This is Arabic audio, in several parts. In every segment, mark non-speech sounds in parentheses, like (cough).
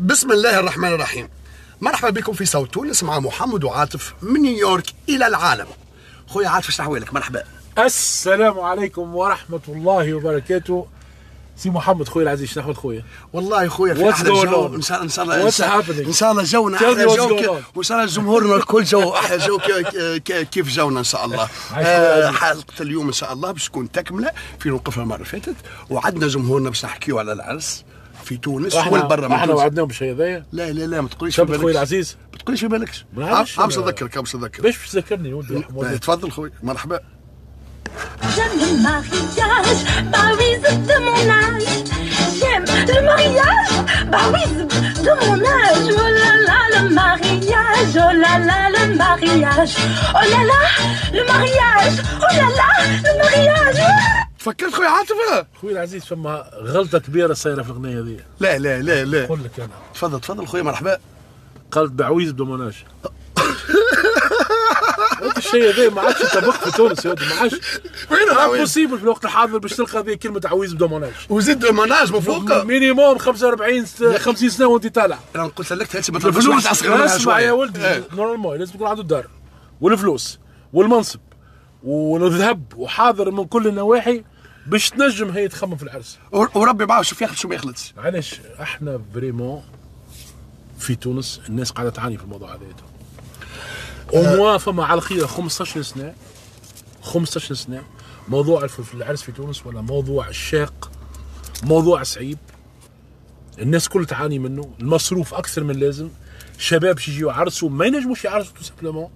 بسم الله الرحمن الرحيم. مرحبا بكم في صوت تونس مع محمد وعاطف من نيويورك إلى العالم. خويا عاطف إيش لك مرحبا. السلام عليكم ورحمة الله وبركاته. سي محمد خويا العزيز شنو احوال خويا؟ والله خويا في أحلى جو? إن شاء إن شاء الله? إن شاء الله جونا أحلى جو. وإن شاء الله جمهورنا الكل جو. أحلى جو. كيف جونا إن شاء الله؟ (laughs) آه،. حلقة اليوم إن شاء الله باش تكون تكملة فين وقفنا المرة اللي فاتت. وعندنا جمهورنا باش نحكيو على العرس. في تونس إحنا والبرا من إحنا وعدناهم بالشيء هذايا لا لا لا ما تقوليش في شبت خويا بالك العزيز ما تقوليش في بالكش باش أنا. نذكرك عم باش باش تذكرني تفضل خويا مرحبا J'aime le mariage, bah oui, c'est de mon âge. J'aime le mariage, bah oui, c'est de mon âge. Oh là là, le mariage, oh là là, le mariage. Oh là là, le mariage, oh là là, le mariage. تفكرت خويا عاطف خويا العزيز فما غلطة كبيرة صايرة في الأغنية هذه. لا لا لا لا. نقول لك أنا. تفضل تفضل خويا مرحبا. قالت بعويزب de mon âge هذا الشيء هذا ما عادش يطبق في تونس يا ولدي ما عادش. وين impossible في الوقت الحاضر باش تلقى هذه كلمة عويزب de mon âge وزيد mon âge من فوق؟ minimum 45 س- 50 سنة وأنت طالع. أنا قلت لك هاتي ما تلفلوش اصغر اسمع يا. ولدي. إيه. normal لازم يكون عنده الدار والفلوس والمنصب والذهب وحاضر من كل النواحي. باش تنجم هي تخمم في العرس. ور- وربي معاه شوف ياخذ شو ما يخلطش علاش؟ إحنا vraiment في تونس الناس قاعدة تعاني في الموضوع هذا. أو موا فما على الخير 15 سنة 15 سنة موضوع في العرس في تونس ولا موضوع شاق موضوع صعيب. الناس كل تعاني منه المصروف أكثر من اللازم. شباب يجيو يعرسوا ما ينجموش يعرسوا tout simplement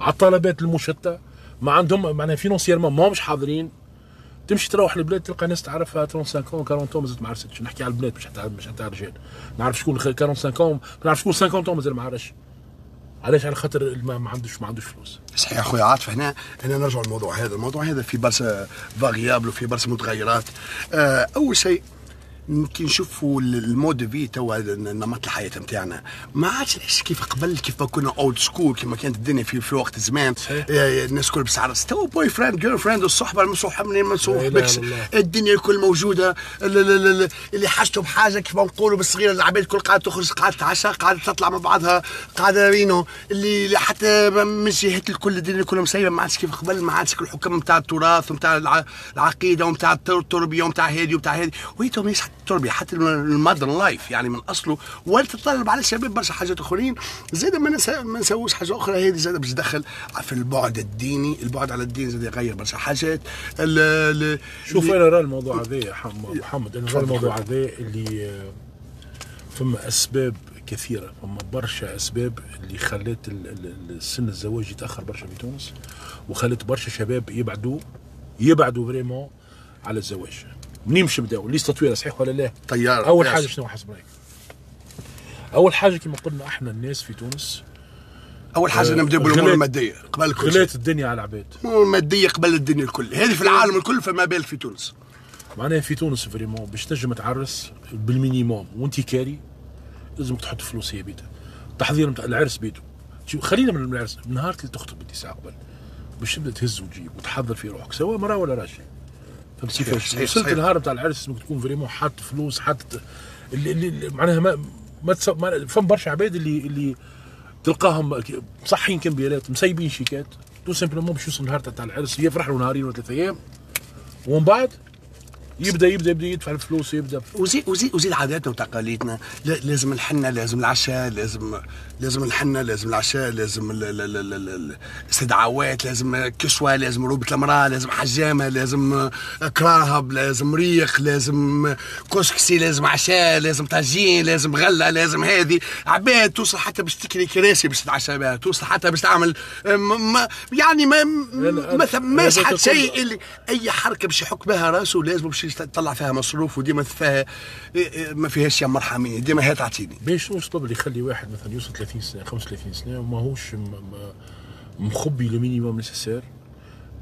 على الطلبات المشتى ما عندهم معناها financièrement ما همش حاضرين. تمشي تروح البلاد تلقى ناس تعرفها 35 40 مازالت ما عرستش نحكي على البنات مش حتى مش حتى على الرجال. نعرف شكون 45 ما نعرف شكون 50 مازال ما عرسش. علاش؟ على خاطر ما عندوش ما عندوش فلوس. صحيح أخويا عاطف هنا هنا نرجع للموضوع هذا. الموضوع هذا في برشا variables وفي برشا متغيرات. آه أول شيء كي نشوفوا المود في توا نمط الحياة نتاعنا. ما عادش العيش كيف قبل كيف ما كنا اولد سكول كيما كانت الدنيا في في وقت زمان. آه، الناس كل بس تو بوي فريند جيرل فريند والصحبه المصوحه منين ما نصوح لا إله بكش. إلا الله. الدنيا الكل موجودة. ال- ال- ال- اللي حاجته بحاجة كيف ما نقولوا بالصغيرة العباد الكل قاعدة تخرج قاعدة تتعشى قاعدة تطلع مع بعضها قاعدة رينو. اللي حتى من جهة الكل الدنيا كلها مسيبه ما عادش كيف قبل ما عادش الحكم نتاع التراث ونتاع الع- العقيدة ونتاع التربية ونتاع هذه ونتاع هذه وهي تو التربيه حتى ال modern life يعني من أصله وتتطلب على الشباب برشا حاجات آخرين. زاد ما ما نسووش حاجة أخرى هذه زاد باش تدخل في البعد الديني. البعد على الدين زاد يغير برشا حاجات. ال- شوف أنا راه الموضوع هذا محمد. أنا راه. الموضوع هذا اللي فما أسباب كثيرة. فما برشا أسباب اللي خلت سن الزواج يتأخر برشا في تونس وخلت برشا شباب يبعدوا يبعدوا vraiment على الزواج. منين باش نبداو liste طويله صحيح ولا لا؟ طيارة. أول. حاجة شنو حسب رايك؟ أول حاجة كما قلنا إحنا الناس في تونس أول حاجة نبدأ بالأمور المادية قبل كل شيء. الدنيا على العباد. الأمور المادية قبل الدنيا الكل. هذه في العالم الكل فما بالك في تونس. معناها في تونس vraiment باش تنجم تعرس بال minimum. وأنت كاري لازمك تحط فلوس هي بيتها. تحضير نتاع العرس بيته خلينا من العرس. من نهار اللي تخطب انت ساعه قبل باش تبدأ تهز وتجيب وتحضر في روحك سواء مراه ولا راجل. فهمت كيفاش وصلت. النهار نتاع العرس لازمك تكون vraiment حاط فلوس حاط اللي, اللي معناها ما ما, تص... ما فهم برشا عباد اللي اللي تلقاهم مصحين كمبيالات مسيبين شيكات. tout simplement باش يوصل النهار تاع العرس يفرح له نهارين ولا ثلاث أيام. ومن بعد يبدا يبدا يبدأ يدفع الفلوس يبدا وزيد وزيد وزيد عاداتنا وتقاليدنا. لا- لازم الحنة لازم العشاء لازم لازم الحنة لازم العشاء لازم ال- ال- ال- ال- ال- الاستدعاوات لازم كسوة لازم روبة المرأة لازم حجامة لازم كراهب لازم ريق لازم كسكسي لازم عشاء لازم طاجين لازم غلة لازم هذه عباد توصل حتى باش تكري كراسي باش تتعشى بها توصل حتى باش تعمل يعني ما ما ثماش حتى شيء اللي أي حركة باش يحك بها راسه لازم باش يطلع فيها مصروف وديما فيها ما فيهاش يا مرحمين ديما هي تعطيني. باش شنو السبب اللي يخلي واحد مثلا يوصل 30 سنة 35 سنة وماهوش مخبي le minimum nécessaire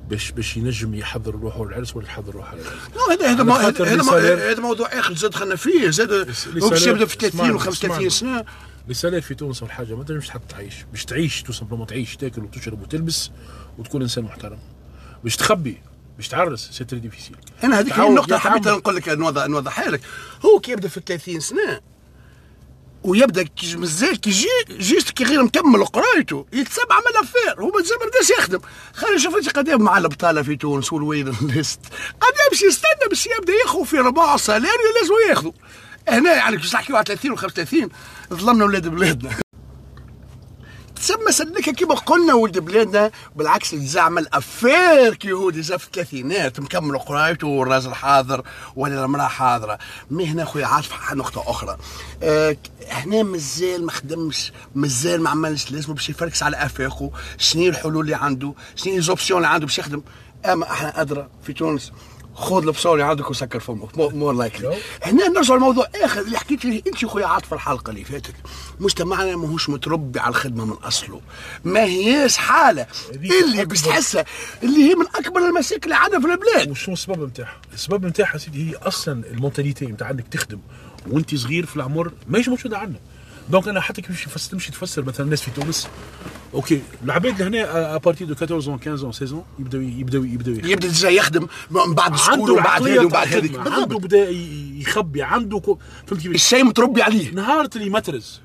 باش باش ينجم يحضر روحه للعرس ولا يحضر روحه للعرس هذا هذا هذا موضوع آخر زاد دخلنا فيه زاد باش يبدأ في 30 و 35 سنة. رسالة في تونس اول حاجة ما تنجمش حتى تعيش باش تعيش tout simplement تعيش تاكل وتشرب وتلبس وتكون إنسان محترم. باش تخبي باش تعرس c'est très difficile. أنا هذيك هي النقطة. حبيت نقول لك نوضح نوضحها لك هو كي يبدا في 30 سنة ويبدأ كي مازال كي يجي juste كي غير مكمل قرايته. يتسبع عمل affaire هو مازال ما بداش يخدم. خلينا نشوف انت قدام مع البطاله في تونس وال waiting list قدام باش يستنى باش يبدأ ياخذ في ربع salaire لازم ياخذوا. هنا يعني باش نحكيو على 30 و 35 ظلمنا ولاد بلادنا. تسمى سلكها كيما قلنا ولد بلادنا بالعكس تزعمل affaire كي هو déjà في الثلاثينات مكمل قرايته والراجل حاضر ولا المرأة حاضرة. mais هنا خويا عاطف نقطة أخرى. آه هنا مازال ما خدمش مازال ما عملش لازم باش يفركس على أفاقه. شنو الحلول اللي عنده؟ شنو les options اللي عنده باش يخدم؟ أما أحنا أدرى في تونس. خذ البصور اللي عندك وسكر فمك more likely هنا نرجع لموضوع آخر اللي حكيت فيه. انت خويا عاطف الحلقة اللي فاتت. مجتمعنا ماهوش متربي على الخدمة من أصله. ما هياش حالة. اللي باش تحسها اللي هي من أكبر المشاكل اللي عندنا في البلاد. وشنو السبب نتاعها؟ السبب نتاعها سيدي هي أصلا ال mentalité نتاع إنك تخدم. وأنت صغير في العمر ماهيش موجودة عندنا donc أنا حتى كيفاش تمشي تفسر مثلا الناس في تونس. OK العباد هنا à partir de 14 15 16 يبداو يبداو يبداو يخدموا. يبدأ déjà يخدم من بعد ال school ومن بعد هذه وبعد تاع هذيك. عنده بدأ يخبي عنده. فهمت كيفاش؟ الشيء متربي عليه. نهار اللي يمترز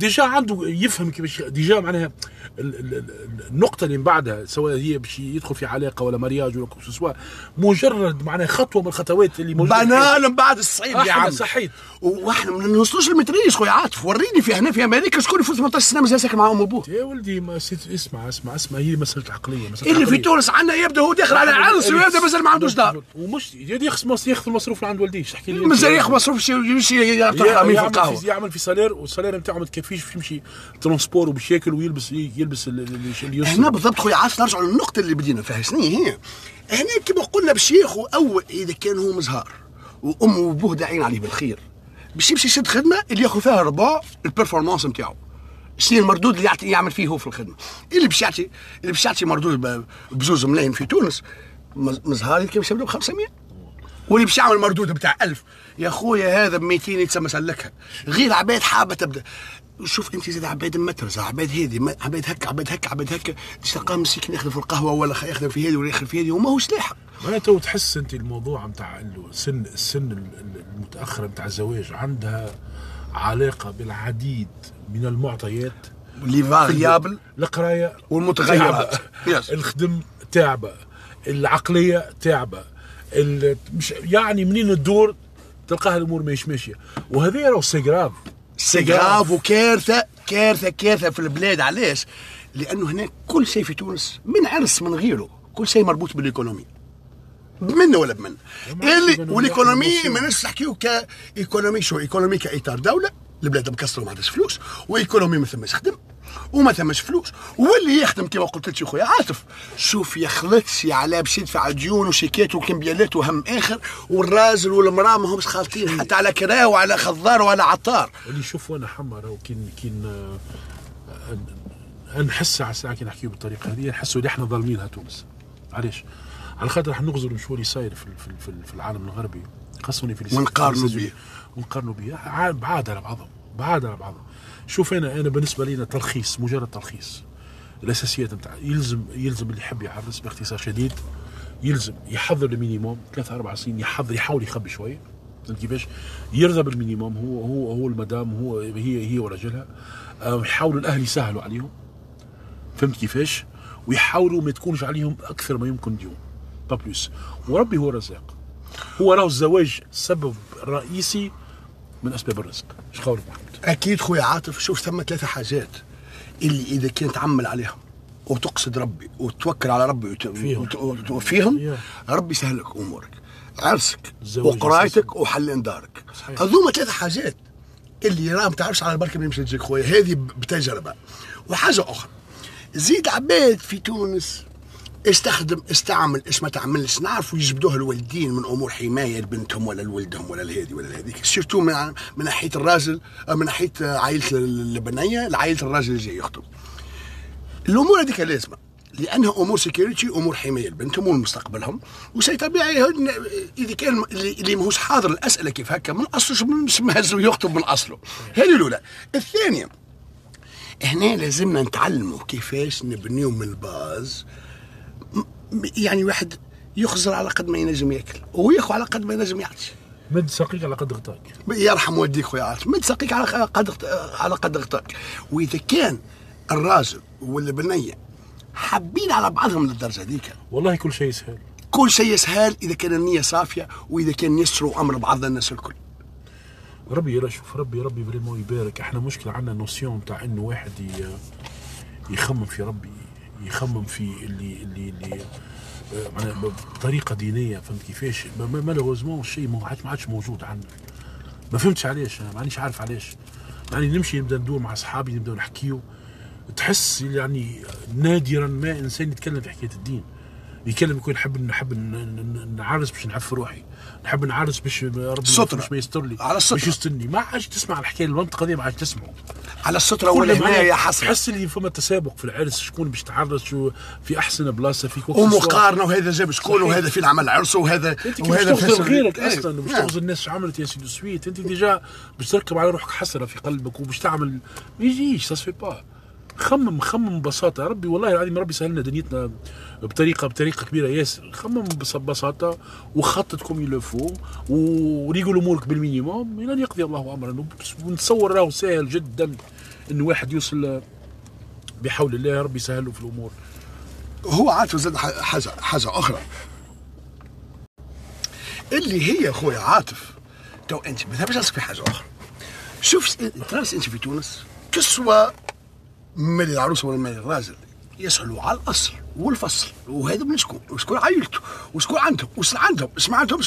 ديجا عنده يفهم كيفاش ديجا معناها ال- ال- ال- النقطة اللي من بعدها سواء هي باش يدخل في علاقة ولا مرياج ولا كو سوا مجرد معناها خطوة من الخطوات اللي موجودة. بنان من بعد الصعيب يا عم صحيت. وإحنا ما نوصلوش للمتريس خويا عاطف وريني في هنا في أمريكا شكون في 18 سنه مازال ساكن مع ام وابوه يا ولدي ما سيت اسمع اسمع اسمع هي مسألة عقلية مسألة اللي في. تونس عندنا يبدأ هو داخل على عرس ويبدا مازال ما عندوش دار ومش يخص ياخذ المصروف اللي عند والديه تحكي لي مازال ياخذ مصروف شي يمشي حرامي في يعمل القهوة يعمل في salaire وال salaire نتاعو ما باش يمشي transport وباش ياكل ويلبس يلبس ال- ال- اللي يوصل هنا بالضبط خويا عاطف نرجعوا للنقطة اللي بدينا فيها. شنو هي؟ هنا كما قلنا باش ياخذ اول إذا كان هو مزهار وامه وأبوه داعين عليه بالخير باش يمشي يشد خدمة اللي ياخذ فيها ربع ال performance نتاعو. شنو المردود اللي يعطي يعمل فيه هو في الخدمة؟ اللي باش يعطي اللي باش يعطي مردود بزوز ملايين في تونس مز- مزهار يمكن باش ب 500 واللي باش يعمل مردود بتاع 1000 يا خويا هذا ب 200 يتسمى سلكها. غير عباد حابة تبدأ. شوف انت زاد عباد مترزه عباد هذه ما- عباد هكا عباد هكا عباد هكا. تلقاه مسكين يخدم في القهوة ولا يخدم في هذه ولا يخدم في هذه وماهوش لاحق. معناتها تحس انت الموضوع نتاع السن ال- ال- المتاخره نتاع الزواج عندها علاقة بالعديد من المعطيات. اللي variables القراية والمتغيرات. الخدم تعبة. العقلية تعبة. مش يعني منين الدور تلقاها الأمور ماهيش ماشية. وهذا راهو c'est grave c'est grave وكارثه كارثة كارثة في البلاد. علاش؟ لأنه هناك كل شيء في تونس من عرس من غيره. كل شيء مربوط بال économie. بمنا ولا بمنا ما اللي وال économie. ما نحكيو. ك économie شو économie كإطار دولة. البلاد مكسره ما عندهاش فلوس و économie ما ثماش خدم. وما ثماش فلوس. واللي يخدم كما قلت لك يا خويا عاطف. شوف يخلطش على باش يدفع ديون وشيكات وكمبيالات وهم آخر والراجل والمرأة ما همش خالطين حتى على كراه وعلى خضار وعلى عطار. اللي شوف وأنا حمر راهو كين آه، نحس على الساعة كي نحكيو بالطريقة هذه نحسوا اللي إحنا ظالمينها تونس علاش؟ على خاطر راح نغزروا شو اللي صاير في في في, في العالم الغربي خاصني في ونقارنوا بيه. ونقارنوا به بعاد على بعضهم بعاد على بعضهم شوف أنا أنا بالنسبة لي تلخيص مجرد تلخيص. الأساسيات نتاع يلزم يلزم اللي يحب يعرس باختصار شديد. يلزم يحضر ال minimum ثلاثة أربع سنين يحضر يحاول يخبي شوية كيفاش؟ يرضى بال minimum هو هو هو المدام هو هي هي ورجلها. آه، يحاولوا الأهل يسهلوا عليهم. فهمت كيفاش؟ ويحاولوا ما تكونش عليهم أكثر ما يمكن ديون با بلوس. وربي هو الرزاق. هو راهو الزواج سبب رئيسي من أسباب الرزق. إيش محمد؟ أكيد خويا عاطف شوف ثم ثلاثة حاجات اللي إذا كنت تعمل عليهم وتقصد ربي وتوكل على ربي وت... فيهم. وت... وت... فيهم يا. ربي يسهل لك أمورك عرسك وقرايتك أساسي. وحل دارك. هذوما ثلاثة حاجات اللي راه ما تعرفش على البركه مش تجيك خويا هذه بتجربة وحاجة أخرى زيد عباد في تونس استخدم استعمل إيش ما تعملش نعرفوا يجبدوها الوالدين من أمور حماية لبنتهم ولا لولدهم ولا لهذه ولا لهذيك. surtout من من ناحية الراجل آه، من ناحية عائلة البنية لعائله الراجل اللي جاي يخطب. الأمور هذيك لازمة لأنها أمور sécurité أمور حماية لبنتهم ومستقبلهم وشيء طبيعي إذا كان اللي ماهوش حاضر الأسئلة كيف هكا من اصله مهز يخطب من أصله. هذه الأولى. الثانية هنا لازمنا نتعلموا كيفاش نبنيو من الباز يعني واحد يخزر على قد ما ينجم ياكل وياخذ على قد ما ينجم يعطي مد ساقيك على قد غطاك. يرحم والديك خويا عاطف مد ساقيك على قد على قد غطاك. وإذا كان الراجل والبنيه حابين على بعضهم للدرجة ذيك والله كل شيء سهل كل شيء يسهل إذا كان النية صافية وإذا كان يسروا أمر بعض الناس الكل. ربي يلا شوف ربي ربي vraiment يبارك. إحنا مشكلة عندنا notion تاع إنه واحد يخمم في ربي. يخمم في اللي اللي اللي آه، معناها بطريقة دينية فهمت كيفاش؟ malheureusement الشيء ما عادش موجود عندنا ما فهمتش علاش أنا مانيش عارف علاش. يعني نمشي نبدأ ندور مع أصحابي نبدأ نحكيو. تحس يعني نادرا ما إنسان يتكلم في حكاية الدين. يتكلم يكون نحب نحب نعرس باش نعف روحي. نحب نعرس باش ربي. باش ما يستر لي على السترة. باش يسترني ما عادش تسمع الحكاية المنطقة دي ما عادش تسمعوا على السترة ولا هنا يا حسرة تحس اللي فما تسابق في العرس شكون باش تعرس شو في أحسن بلاصة في كوكو ومقارنه وهذا جاب شكون. وهذا فين عمل عرسه وهذا باش وهذا فسر- غيرك إيه. أصلا وباش نعم. تغزر الناس شو عملت يا سيدي سويت أنت ديجا باش تركب على روحك حسرة في قلبك وباش تعمل ما يجيش سا سفي با خمم خمم ببساطة. ربي والله العظيم ربي سهلنا دنيتنا بطريقة بطريقة كبيرة. ياسر خمم بس- ببساطة وخطط comme il faut وريقل أمورك بال minimum. إلى أن يقضي الله امرا. ونتصور راهو سهل جدا انه واحد يوصل بحول الله. ربي يسهل له في الأمور. هو عاد زاد حاجة حاجة أخرى. اللي هي خويا عاطف تو أنت ما تبغاش نسق في حاجة أخرى. شوف تراس أنت في تونس؟ كسوة مالي العروس ولا مالي الراجل يسألوا على الأصل والفصل. وهذا من شكون؟ وشكون عائلته وشكون عندهم؟ وش عندهم؟ وش ما عندهم؟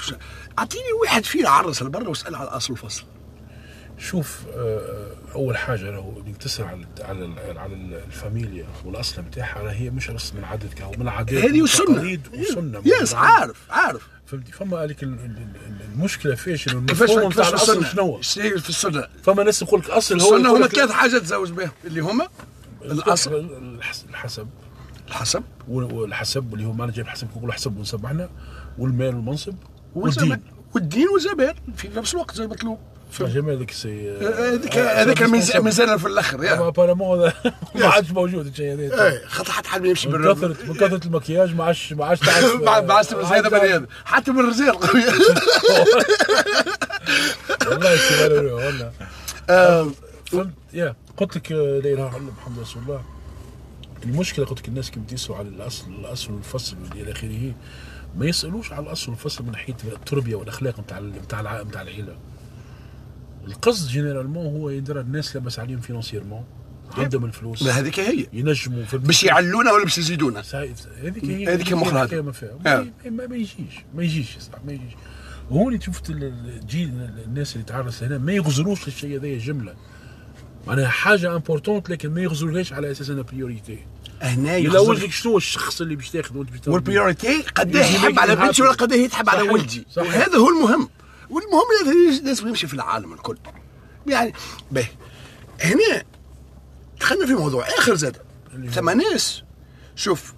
أعطيني واحد فينا عرس لبرا واسأل على الأصل والفصل. شوف آه، أول حاجة راهو إنك تسأل على على على ال- الفاميليا والأصل نتاعها هي مش رسم من عدد كهو من العادات هذه والتقاليد والسنة. يس عارف عارف. فهمتي؟ فما ال- المشكلة فيش إنه المفهوم نتاع في الأصل شنو في السنة. فما ناس يقول لك أصل هو السنة هما ثلاث حاجات تزوج بهم اللي هما الاصل الحس- الحسب. الحسب وال- والحسب اللي هو ما جايب حسب يقولوا حسب ونسب إحنا والمال والمنصب والدين. والدين والزمان في نفس الوقت زي مطلوب جمال هذيك سي هذيك هذيك الميزان ميزان في الآخر يا. ابارامون هذا (laughs) ما عادش موجود الشيء هذا. إيه خاطر حتى حد ما يمشي من كثرة من كثرة المكياج ما عادش ما عادش (laughs) ما ما عادش هذا بني آدم. حتى من الرجال (laughs) والله. والله. آه، فهمت يا قلت لك آه، لا إله إلا الله محمد رسول الله. المشكلة قلت لك الناس كي بتسوا على الأصل الأصل والفصل والى آخره. ما يسألوش على الأصل والفصل من ناحية التربية والأخلاق نتاع نتاع نتاع العيلة. القصد généralement هو يدرى الناس لاباس عليهم financièrement عندهم الفلوس ما هذيك هي. ينجموا باش يعلونا ولا باش يزيدونا. هذيك هي هذيك. الحكاية ما فيها. آه. ما, يجيش ما يجيش صح ما يجيش. وهون شفت ال- ال- الجيل الناس اللي تعرس هنا ما يغزروش الشيء هذا جملة. معناها حاجة importante لكن ما يغزروهاش على أساس أنها priorité هنا يلوج لك شنو الشخص اللي باش تاخذ وانت باش وال priorité قداه يجي يحب على. بنتي ولا قداه يتحب على. ولدي. وهذا هو المهم. والمهم لازم- يمشي في العالم الكل. يعني به هنا دخلنا في موضوع آخر زاد. ثم ناس. شوف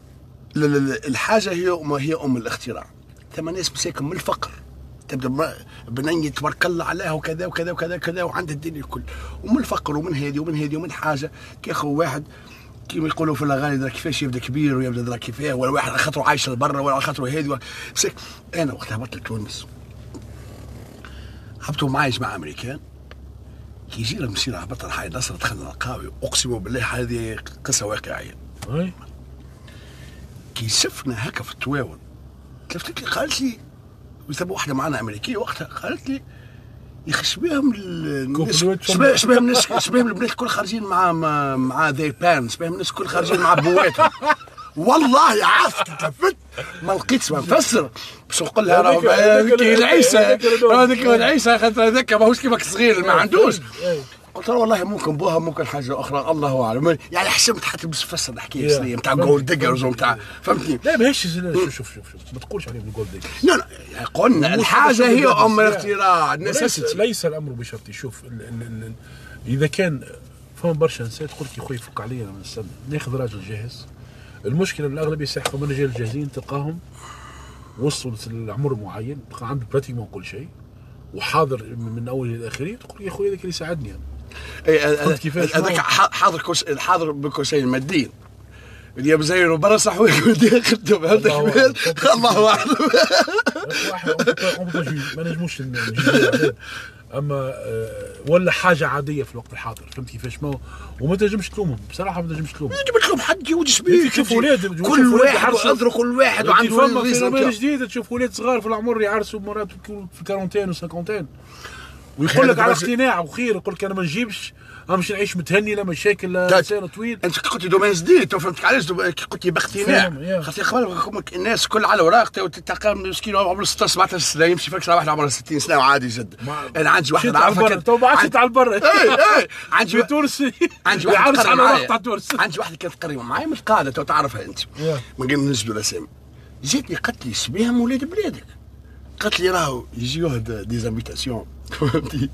الحاجة هي ما هي أم الاختراع. ثم ناس مساكن من الفقر. تبدا بنية تبارك الله عليها وكذا وكذا وكذا وكذا وعندها الدنيا الكل. ومن الفقر ومن هذه ومن هذه ومن حاجة. كياخو واحد كيما يقولوا في الأغاني درا كيفاش يبدأ كبير ويبدأ درا كيفاه ولا واحد على خاطره عايش لبرا ولا على خاطره هذه. مسك أنا وقت هبطت لتونس. هبطوا معايش مع امريكان كي يجينا المسيره هبطنا حي نصر دخلنا القهوه اقسم بالله هذه قصة واقعية. كي شفنا هكا في التواون تلفتت لي قالت لي؟ وثم واحدة معنا أمريكية وقتها. قالت لي يا أخي شبيهم الناس شبيهم الناس شبيهم البنات الكل خارجين مع مع, مع ذي بان شبيهم الناس الكل خارجين مع بواتهم والله عرفت تلفت. ما لقيتش ما نفسر باش نقول لها راه هذيك- العيسى هذيك العيسى. خاطر هذاك ماهوش كيفك صغير ما عندوش. قلت له والله ممكن بوها ممكن حاجة أخرى. الله أعلم. يعني حسبت حتى باش تفسر الحكاية. شنو نتاع. gold diggers ونتاع فهمتني؟ لا ماهيش شوف شوف شوف ما تقولش عليهم ال gold diggers لا لا يعني قلنا الحاجة هي ام الاختراع ليس, الأمر بشرط. شوف إذا كان فما برشا نساء تقول لك يا خويا فك عليا من السنة ناخذ راجل جاهز. المشكلة الأغلب يسحقوا من الرجال الجاهزين تلقاهم وصلوا لعمر معين تلقى عنده براتيكمون كل شيء وحاضر من اوله إلى اخره تقول يا خويا هذاك اللي أنا. فهمت كيفاش؟ هذاك ح- حاضر كوس حاضر بكوسين الماديين اللي بزيروا برا صح ويقول دي خدهم الله هذاك أعلم. الله اعلم ما نجموش أما آه، ولا حاجة عادية في الوقت الحاضر. فهمت كيفاش؟ ما وما تنجمش تلومهم. بصراحة ما تنجمش تلومهم. جبت لهم حد يوجس بيه تشوف ولاد- كل واحد. وعذره كل واحد وعنده فما phénomène بتاعه. جديد تشوف ولاد صغار في العمر يعرسوا مرات في ال quarantaine و cinquantaine ويقول لك على اقتناع وخير يقول لك أنا ما نجيبش مش نعيش متهني لا مشاكل لا. لسان طويل. أنت قلت domaine جديد تو فهمتك علاش كي قلت يا. خاطر قبل الناس كل على اوراق تو تلقى مسكين عمره 16 17 سنة يمشي فيك واحد عمره 60 سنة وعادي جد. أنا عندي واحد كان- تو عندي- على البر. اي اي عندي (laughs) تونس عندي واحد على معايا. وقت تونس عندي واحد كانت تقري معايا من القاعدة تو تعرفها أنت. من غير نسجلوا الأسامي. جاتني قالت لي شبيهم ولاد بلادك. قالت لي راهو يجيوه دي زانفيتاسيون فهمتي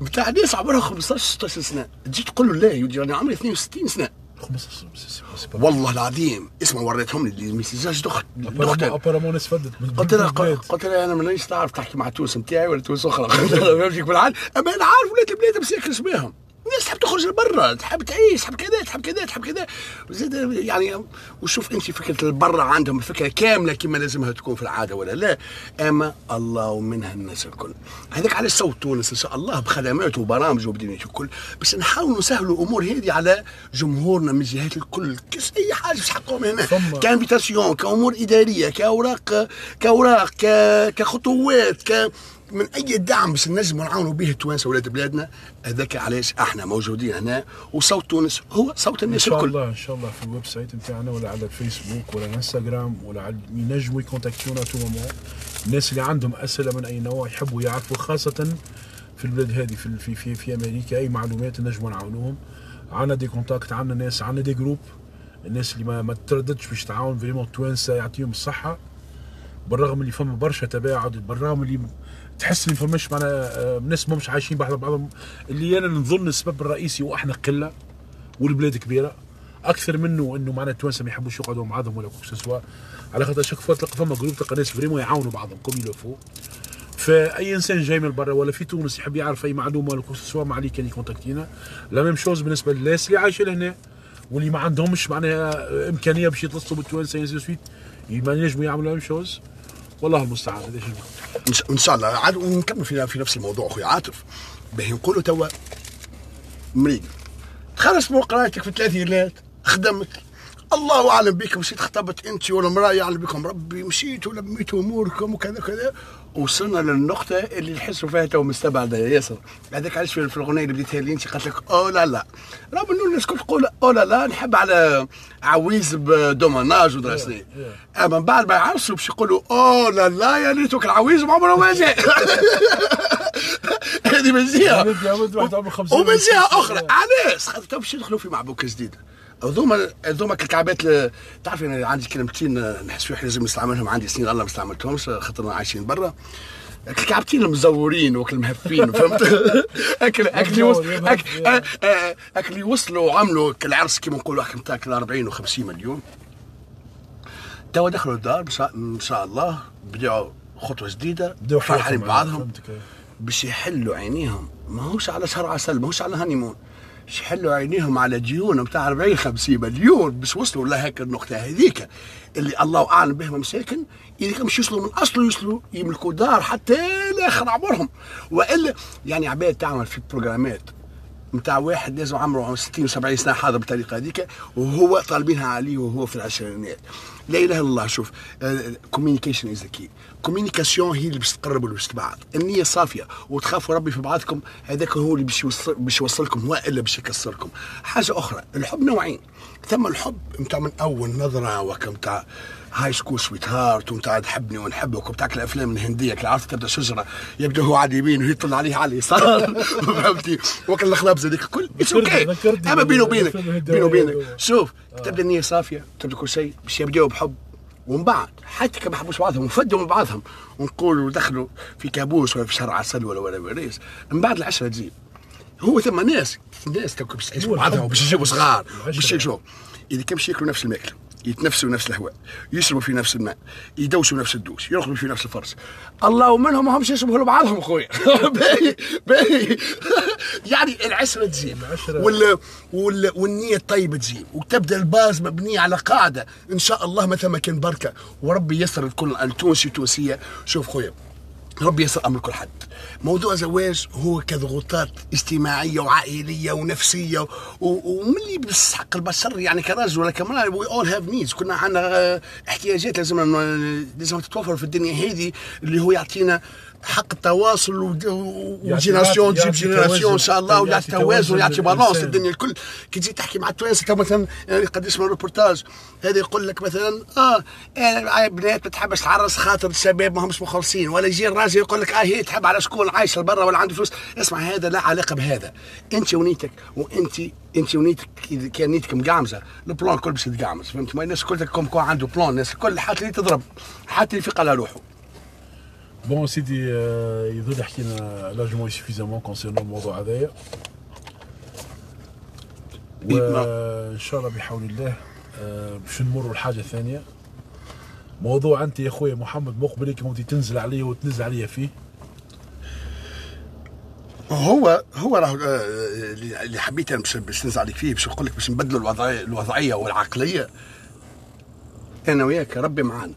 بتاع ناس عمرها 15 16 سنة. تجي تقول له لا يودي أنا عمري 62 سنة. 15 سي- سي- سي با- والله العظيم اسمع وريتهم لي الميساج دخت دخت أبارامون ناس فدت قلت لها. قلت لها أنا مانيش تعرف تحكي مع تونس نتاعي ولا تونس أخرى. (laughs) فهمتك بالعال أما أنا عارف ولاد البلاد مساكن بهم الناس تحب تخرج لبرا تحب تعيش تحب كذا تحب كذا تحب كذا. زيد يعني وشوف أنت فكرة البرا عندهم الفكرة كاملة كما لازمها تكون في العادة ولا لا. أما الله منها الناس الكل. هذاك على صوت تونس إن شاء الله بخدماته وبرامجه وبدنيته الكل بس نحاول نسهلوا الأمور هذه على جمهورنا من جهات الكل. كس أي حاجة في حقهم هنا. كانفيتاسيون كأمور إدارية كأوراق كأوراق كخطوات ك من أي دعم باش نجموا نعاونوا به التوانسه ولاد بلادنا هذاك علاش إحنا موجودين هنا وصوت تونس هو صوت إن الناس شاء الكل. الله إن شاء الله في ال website نتاعنا ولا على الفيسبوك ولا الانستغرام ولا على ينجموا يكونتاكتونا tout moment. الناس اللي عندهم أسئلة من أي نوع يحبوا يعرفوا خاصة في البلاد هذه في في في, في أمريكا أي معلومات نجموا نعاونوهم. عندنا des contacts عندنا ناس عندنا des groupes الناس اللي ما, ما ترددش باش تعاون vraiment التوانسه يعطيهم الصحة. بالرغم اللي فما برشا تباعد بالرغم اللي تحس اللي فماش معنا آه، ناس مش عايشين بعض بعضهم. اللي أنا نظن السبب الرئيسي وأحنا قلة والبلاد كبيرة أكثر منه إنه معنا التوانسة ما يحبوش يقعدوا مع بعضهم ولا quoi que ce soit. على خاطر chaque fois تلقى فما groupe تلقى ناس vraiment يعاونوا بعضهم comme il faut فأي إنسان جاي من برا ولا في تونس يحب يعرف أي معلومة ولا quoi que ce soit ما عليه كان يكونتاكتينا la même chose بالنسبة للناس اللي عايشه لهنا واللي ما عندهمش معناها إمكانية باش يتصلوا بالتوانسة soit ما ينجموا يعملوا même chose. والله المستعان إن شاء الله. عاد ونكمل في في نفس الموضوع أخوي عاطف. باهي نقولوا توا مريض تخرجت من قرايتك في الثلاثينات خدمت. الله أعلم بك مشيت خطبت أنت ولا امراه يعلم بكم. ربي مشيت ولميت أموركم وكذا كذا وصلنا للنقطة اللي نحسوا فيها تو مستبعدة ياسر هذاك علاش في الأغنية اللي بديتها لي أنت قالت لك أو لا لا؟ رغم إنه الناس كل تقول أو لا لا نحب على عويز بدوماناج ودراسني أما من بعد ما يعرسوا باش يقولوا أو لا لا يا ليتك العويز عمره ما جاء. (laughs) هذه من جهة ولد يا ولد واحد عمره 50 ومن جهه أخرى علاش؟ خاطر تو باش يدخلوا في معبوكة جديدة. هذوما هذوما الكعبات ل- تعرف أنا عندي كلمتين نحس فيهم لازم نستعملهم عندي سنين الله ما استعملتهمش خاطر عايشين برا. الكعبتين المزورين وكل المهفين فهمت؟ (laughs) اكل أكل أكل يوصلوا وعملوا العرس كما نقولوا نتاكل 40 و50 مليون. توا دخلوا الدار إن شاء الله بدأوا خطوة جديدة فرحانين إيه. باش يحلوا عينيهم. ماهوش على شهر عسل ماهوش على هانيمون. باش يحلوا عينيهم على ديون نتاع 40 50 مليون. باش وصلوا لهيك النقطة هذيك اللي الله أعلم بهم مساكن. إذا كان باش يوصلوا من أصله يوصلوا يملكوا دار حتى لآخر عمرهم. وإلا يعني عباد تعمل في بروغرامات نتاع واحد لازم عمره 60 و70 سنة حاضر بالطريقة هذيك وهو طالبينها عليه وهو في العشرينات. لا إله إلا الله شوف communication is key communication هي اللي باش تقرب باش تبعد النية صافية وتخافوا ربي في بعضكم هذاك هو اللي باش يوصل باش يوصلكم والا باش يكسركم. حاجة أخرى الحب نوعين. ثم الحب نتاع من أول نظرة وكمتاع high school sweetheart ومتاع تحبني ونحبك وبتاع الأفلام الهندية اللي عرفت تبدأ شجرة يبدأ هو على اليمين ويطل عليه على اليسار (laughs) فهمتي؟ وكل الخلابز هذيك الكل okay أما بيني وبينك بيني وبينك. شوف تبدأ النية صافية تبدأ كل شيء باش يبداوا بحب ومن بعد حتى كما حبوش بعضهم وفدوا من بعضهم ونقولوا دخلوا في كابوس ولا في شهر عسل ولا ولا وريس من بعد العشرة تجي هو ثم ناس ناس تو باش تعيش بعضهم. باش يجيبوا صغار. باش يشوف إذا كان باش ياكلوا نفس الماكلة يتنفسوا نفس الهواء يشربوا في نفس الماء يدوسوا نفس الدوس يرقدوا في نفس الفرش الله ومنهم همش يشبهوا لبعضهم خويا. (laughs) باهي باهي. (laughs) يعني العشرة تزيد العشرة. وال وال والنية الطيبة تزيد. وتبدأ ال base مبنية على قاعدة. إن شاء الله ما ثم كان بركة. وربي يسر الكل التونسي تونسيه شوف خويا ربي يسر أمر كل حد. موضوع زواج هو كضغوطات اجتماعية وعائلية ونفسية وملي بس حق البشر يعني كراجل ولا كمرأة we all have needs كنا عندنا احتياجات لازم لازم تتوفر في الدنيا هذه اللي هو يعطينا حق التواصل و génération تجيب génération إن شاء الله. ويعطي يعطي توازن ويعطي للإنسان. الدنيا الكل. كي تجي تحكي مع التوانسة تو مثلا يعني قد اسمه روبورتاج هذا يقول لك مثلا آه أنا بنات ما تحبش تعرس خاطر الشباب ما همش مخلصين ولا يجي الراجل يقول لك آه هي تحب على شكون؟ عايشة لبرا ولا عنده فلوس؟ اسمع هذا لا علاقة بهذا. أنت ونيتك وأنت أنت ونيتك إذا كان نيتك مقعمزه ال plan الكل باش يتقعمز فهمت؟ ما الناس الكل تكون كون عنده plan الناس الكل حتى اللي تضرب حتى اللي يفيق على روحه. bon سيدي يظل حكينا largement suffisamment concernant الموضوع هذايا وان شاء الله بحول الله باش نمروا لحاجه ثانية موضوع انت يا خويا محمد مقبل كنت تنزل عليه وتنزل عليا فيه هو هو راه آه، اللي حبيت أنا باش نزعل عليك فيه باش نقول لك باش نبدلوا الوضعيه الوضعية والعقلية. أنا وياك ربي معانا.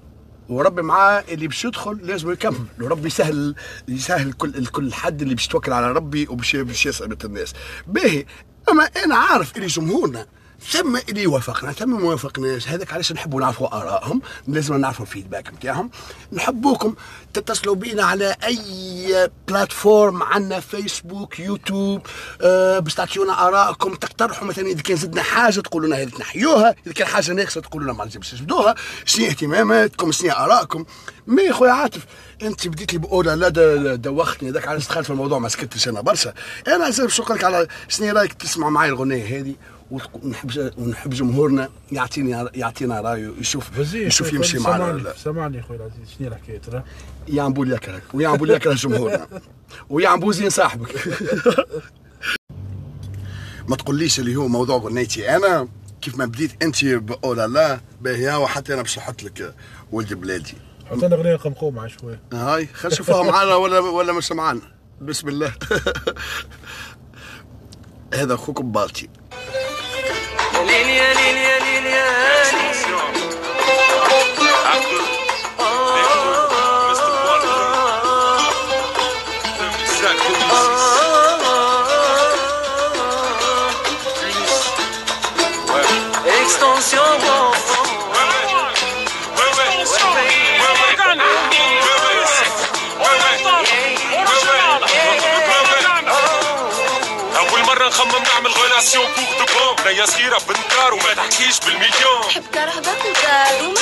وربي معاه اللي باش يدخل لازم يكمل. وربي يسهل يسهل كل كل حد اللي باش يتوكل على ربي وباش باش الناس. باهي أما أنا عارف اللي جمهورنا ثم اللي يوافقنا ثم ما وافقناش هذاك علاش نحبوا نعرفوا آرائهم لازم نعرفوا ال feedback نتاعهم. نحبوكم تتصلوا بينا على أي plateforme عندنا فيسبوك يوتيوب آه باش تعطيونا آرائكم تقترحوا مثلا إذا كان زدنا حاجة تقولوا لنا هذه تنحيوها إذا كان حاجة ناقصة تقولوا لنا ما نجمش نجبدوها. شنو اهتماماتكم شنو آرائكم. mais يا خويا عاطف أنت بديت لي بقولها لا دوختني هذاك علاش دخلت في الموضوع ما سكتش أنا برشا. أنا نقول لك على شنو رايك تسمعوا معي الغنيه هذه؟ ونحب ونحب جمهورنا يعطيني يعطينا رايه يشوف يشوف يمشي معنا. ولا لا سامعني يا خويا العزيز شنو الحكاية ترى يا عمبول يكرهك ويا عمبول يكره جمهورنا. (laughs) ويا عمبوزين صاحبك. (laughs) ما تقوليش اللي هو موضوع غنيتي. أنا كيف ما بديت أنت بقول لا باهي وحتى أنا باش نحط لك ولد بلادي. حط لنا اغنيه رقم قوم مع شوية هاي خلينا نشوفها معانا ولا ولا مش معانا. بسم الله. (laughs) هذا أخوكم بالتي. يا بنيه صغيره بالدار وما تحكيش بالمليون. حب ومحري بالدولار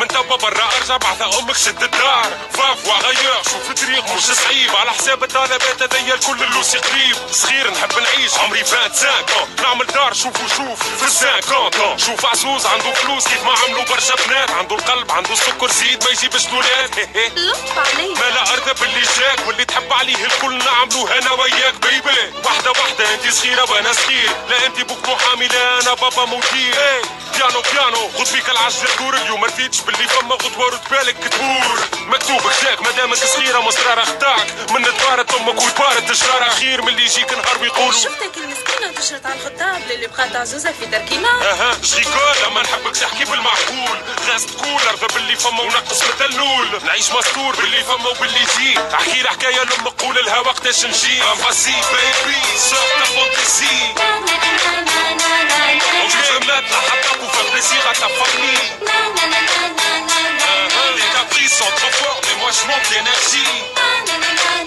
من توا برا أرجع بعث أمك شد الدار. فاف وغير. شوف الطريق مش صعيب. على حساب الطلبات هذيا الكل اللوسي قريب. صغير نحب نعيش. عمري 25 نعمل دار. شوف وشوف. في السانكونت شوف عزوز عنده فلوس. كيف ما عملوا برشا بنات. عنده القلب. عنده السكر. زيد ما يجيبش دولات (laughs) لطف عليه ما لا ارضى باللي جاك. واللي تحب عليه الكل نعملوه أنا وياك بيبي واحدة واحدة. انت صغيرة وأنا صغير. لا انت بوك محامي لا أنا بابا مدير. بيانو بيانو. خذ بيك العجلة تدور اليوم. ما رفيتش باللي فما غدوة رد بالك تدور مكتوب كتاك مادامك صغيرة مصرارة خداك من تبارت أمك وتبارت الشارع خير من اللي يجيك نهار ويقولوا شفتك المسكينة تشرط على الخطاب. للي بقات عزوزة في تركيمة أها. شريكول لما نحبك تحكي بالمعقول. غاز تقول ارضى باللي فما ونقص مثل نول نعيش مستور باللي فما وباللي يجي احكي لها حكايه لامك قول لها وقتاش نجي امباسي بيبي سوف فانتسي وفي جملات لحقك وفي بليسيغ تفهمني Les caprices sont trop forts, mais moi je manque d'énergie.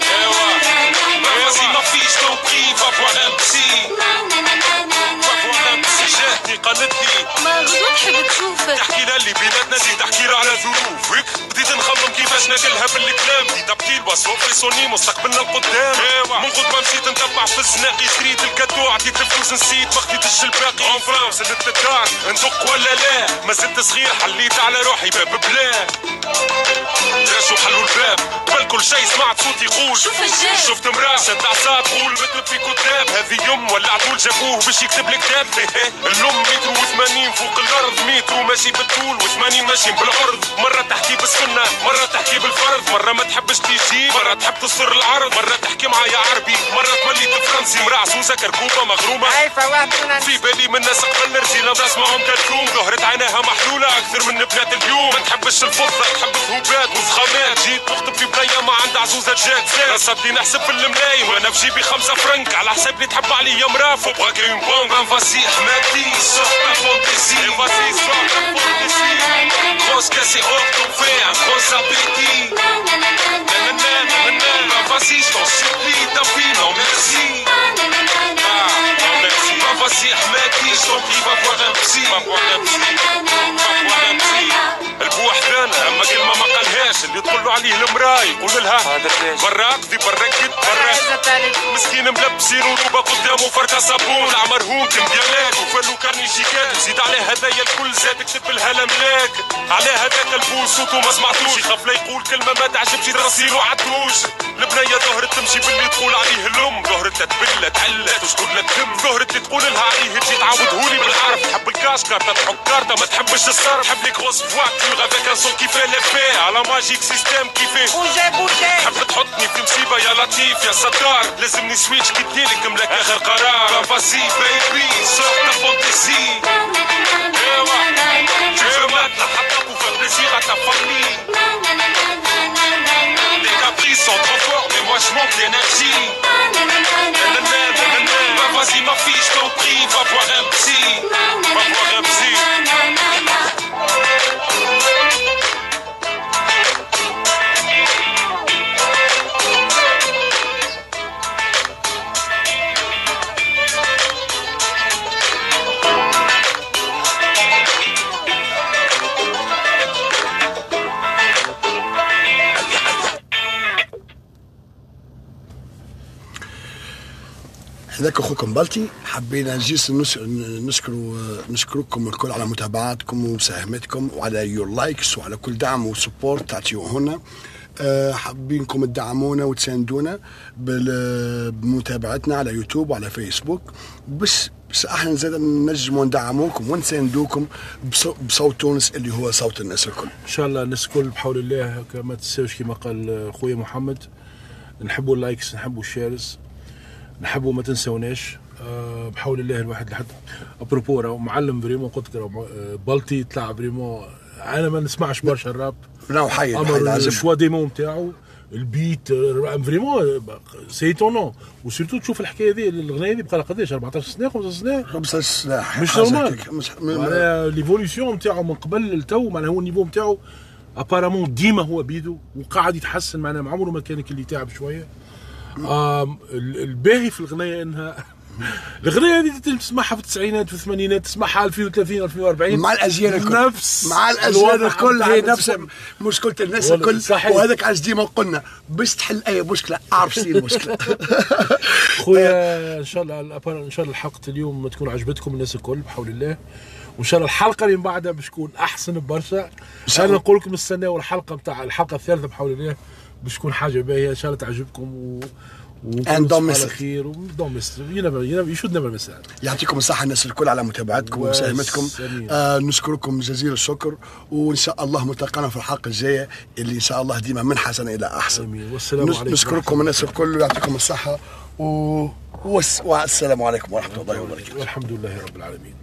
Eh Vas-y ma fille, je t'en prie, va voir un psy. Va voir un psy, جاتني قالتلي ما غدوة نحب تشوفك تحكي لها اللي بيناتنا زيد تحكي لها على ظروفك بديت نخمم كيفاش علاش ناكلها بالكلام دي تبتيل بس وفي سوني مستقبلنا القدام. من قد ما مشيت نتبع في الزناقي شريت ال cadeau عطيت الفلوس نسيت ما خديتش الباقي en France زدت الدار ندق ولا لا. ما زلت صغير حليت على روحي باب بلا. درسوا حلوا الباب. قبل كل شيء سمعت صوت يقول. شفت مراه شد عصا تقول مثل في كتاب هذه يم ولا عدول جابوه باش يكتب الكتاب (laughs) الام متر وثمانين فوق الأرض. متر ماشي بالطول وثمانين ماشي بالعرض. مرة تحكي بالسنة مرة تحكي بالفرض مرة ما تحبش تيجي مرة تحب تصر العرض. مرة تحكي معايا عربي مرة تولي فرنسي. مرة عسوسة كركوبة مغرومة. في بالي من ناس قبل رجيلة نسمعهم كالكوم ظهرت عيناها محلولة. أكثر من بنات اليوم ما تحبش الفضة تحب ذهوبات وفخامات جيت نخطب في بنية ما عندها عزوزة جات. صدي نحسب في الملايين. وأنا في جيبي خمسة فرنك. على حساب اللي تحب عليا مرا فوق بغاك اون بونغ. انفاسي حماتي ta fantaisie Vas-y sors ta fantaisie Grosse cassée hors ton appétit Nanana, nanana, Vas-y je t'en supplie merci Ahmadi je t'en prie va voir un psy Va voir un psy Va voir un psy البوحدان اما كلمه ما قالهاش اللي تقول له عليه المراه يقول لها برا اقضي برا كد برا مسكين ملبسين وروبه قدامه فركه صابون. لا مرهون كمبيالات وفلو كارنيشيكات وزيد على هدايا الكل زاد كتب لها لملاك على هذاك البول صوته ما سمعتوش يخاف لا يقول كلمة ما تعجبش راسيلو عدوش البنية ظهرت تمشي باللي تقول عليه الام ظهرت تتبلى تعلت وشكون لا تم ظهرت اللي تقول لها عليه تجي تعاودهولي بالحرف تحب الكاش كارتا تحك كارتا ما تحبش الصرف تحب لي كروس فواتور افيك ان سون كي في ليفي على ماجيك سيستيم كيفي تحب تحطني في مصيبة يا لطيف يا ستار. لازمني سويتش كي تديلك ملاك آخر قرار. فاسي بيبي سوق rata pour faire plaisir à ta famille. Les caprices sont trop forts. Je manque d'énergie. Bah, Vas-y ma fille je t'en prie va voir un psy Va voir un psy هذاك اخوكم بلتي حبينا نجيس نشكروا نشكركم الكل على متابعتكم ومساهمتكم وعلى your likes وعلى كل دعم و support تعطيوه لنا آه، حابينكم تدعمونا وتساندونا بمتابعتنا على يوتيوب وعلى فيسبوك. بس بس أحنا زاد نجموا ندعموكم ونساندوكم بصو- بصوت تونس اللي هو صوت الناس الكل. إن شاء الله الناس الكل بحول الله ما تنساوش كما قال خويا محمد. نحبوا ال likes نحبوا ال shares نحبوا ما تنسوناش. آه، بحول الله الواحد لحد. à propos راهو معلم vraiment قلت لك راهو، آه، بلطي طلع vraiment. أنا ما نسمعش برشا الراب. لا حي أما الشوا ديمون نتاعو البيت فريمون سي تونون وسيرتو تشوف الحكاية هذه الأغنية هذه بقى لها قداش 14 سنة 15 سنة؟ خمسة سلاح مش normal معناها l'évolution نتاعو من قبل لتو معناها هو ال niveau نتاعو. ابارامون ديما هو بيدو وقاعد يتحسن معناها ما عمره ما كان اللي تعب شوية. الباهي في الاغنيه انها الاغنيه هذه تسمعها في التسعينات في الثمانينات تسمعها 2030 2040 مع الاجيال الكل. نفس مع الاجيال الكل. هي نفس. مشكلة الناس الكل. صحيح. وهذاك عز ديما قلنا باش تحل أي مشكلة؟ اعرف شنو المشكلة. (laughs) خويا إن شاء الله إن شاء الله حلقه اليوم تكون عجبتكم الناس الكل بحول الله. وإن شاء الله الحلقة اللي من بعدها باش تكون أحسن برشا أنا. نقول لكم استناو الحلقة بتاع الحلقة الثالثة بحول الله. باش تكون حاجة باهية إن شاء الله تعجبكم و miss على. خير و don't miss it. You never, you never, you should never miss that. يعطيكم الصحة الناس الكل على متابعتكم ومساهمتكم. آه نشكركم جزيل الشكر وإن شاء الله ملتقانا في الحلقة الجاية اللي إن شاء الله ديما من حسن إلى أحسن آمين. والسلام نش- عليكم نشكركم الناس الكل ويعطيكم الصحة و... والس- والسلام عليكم ورحمة الله وبركاته والحمد لله رب العالمين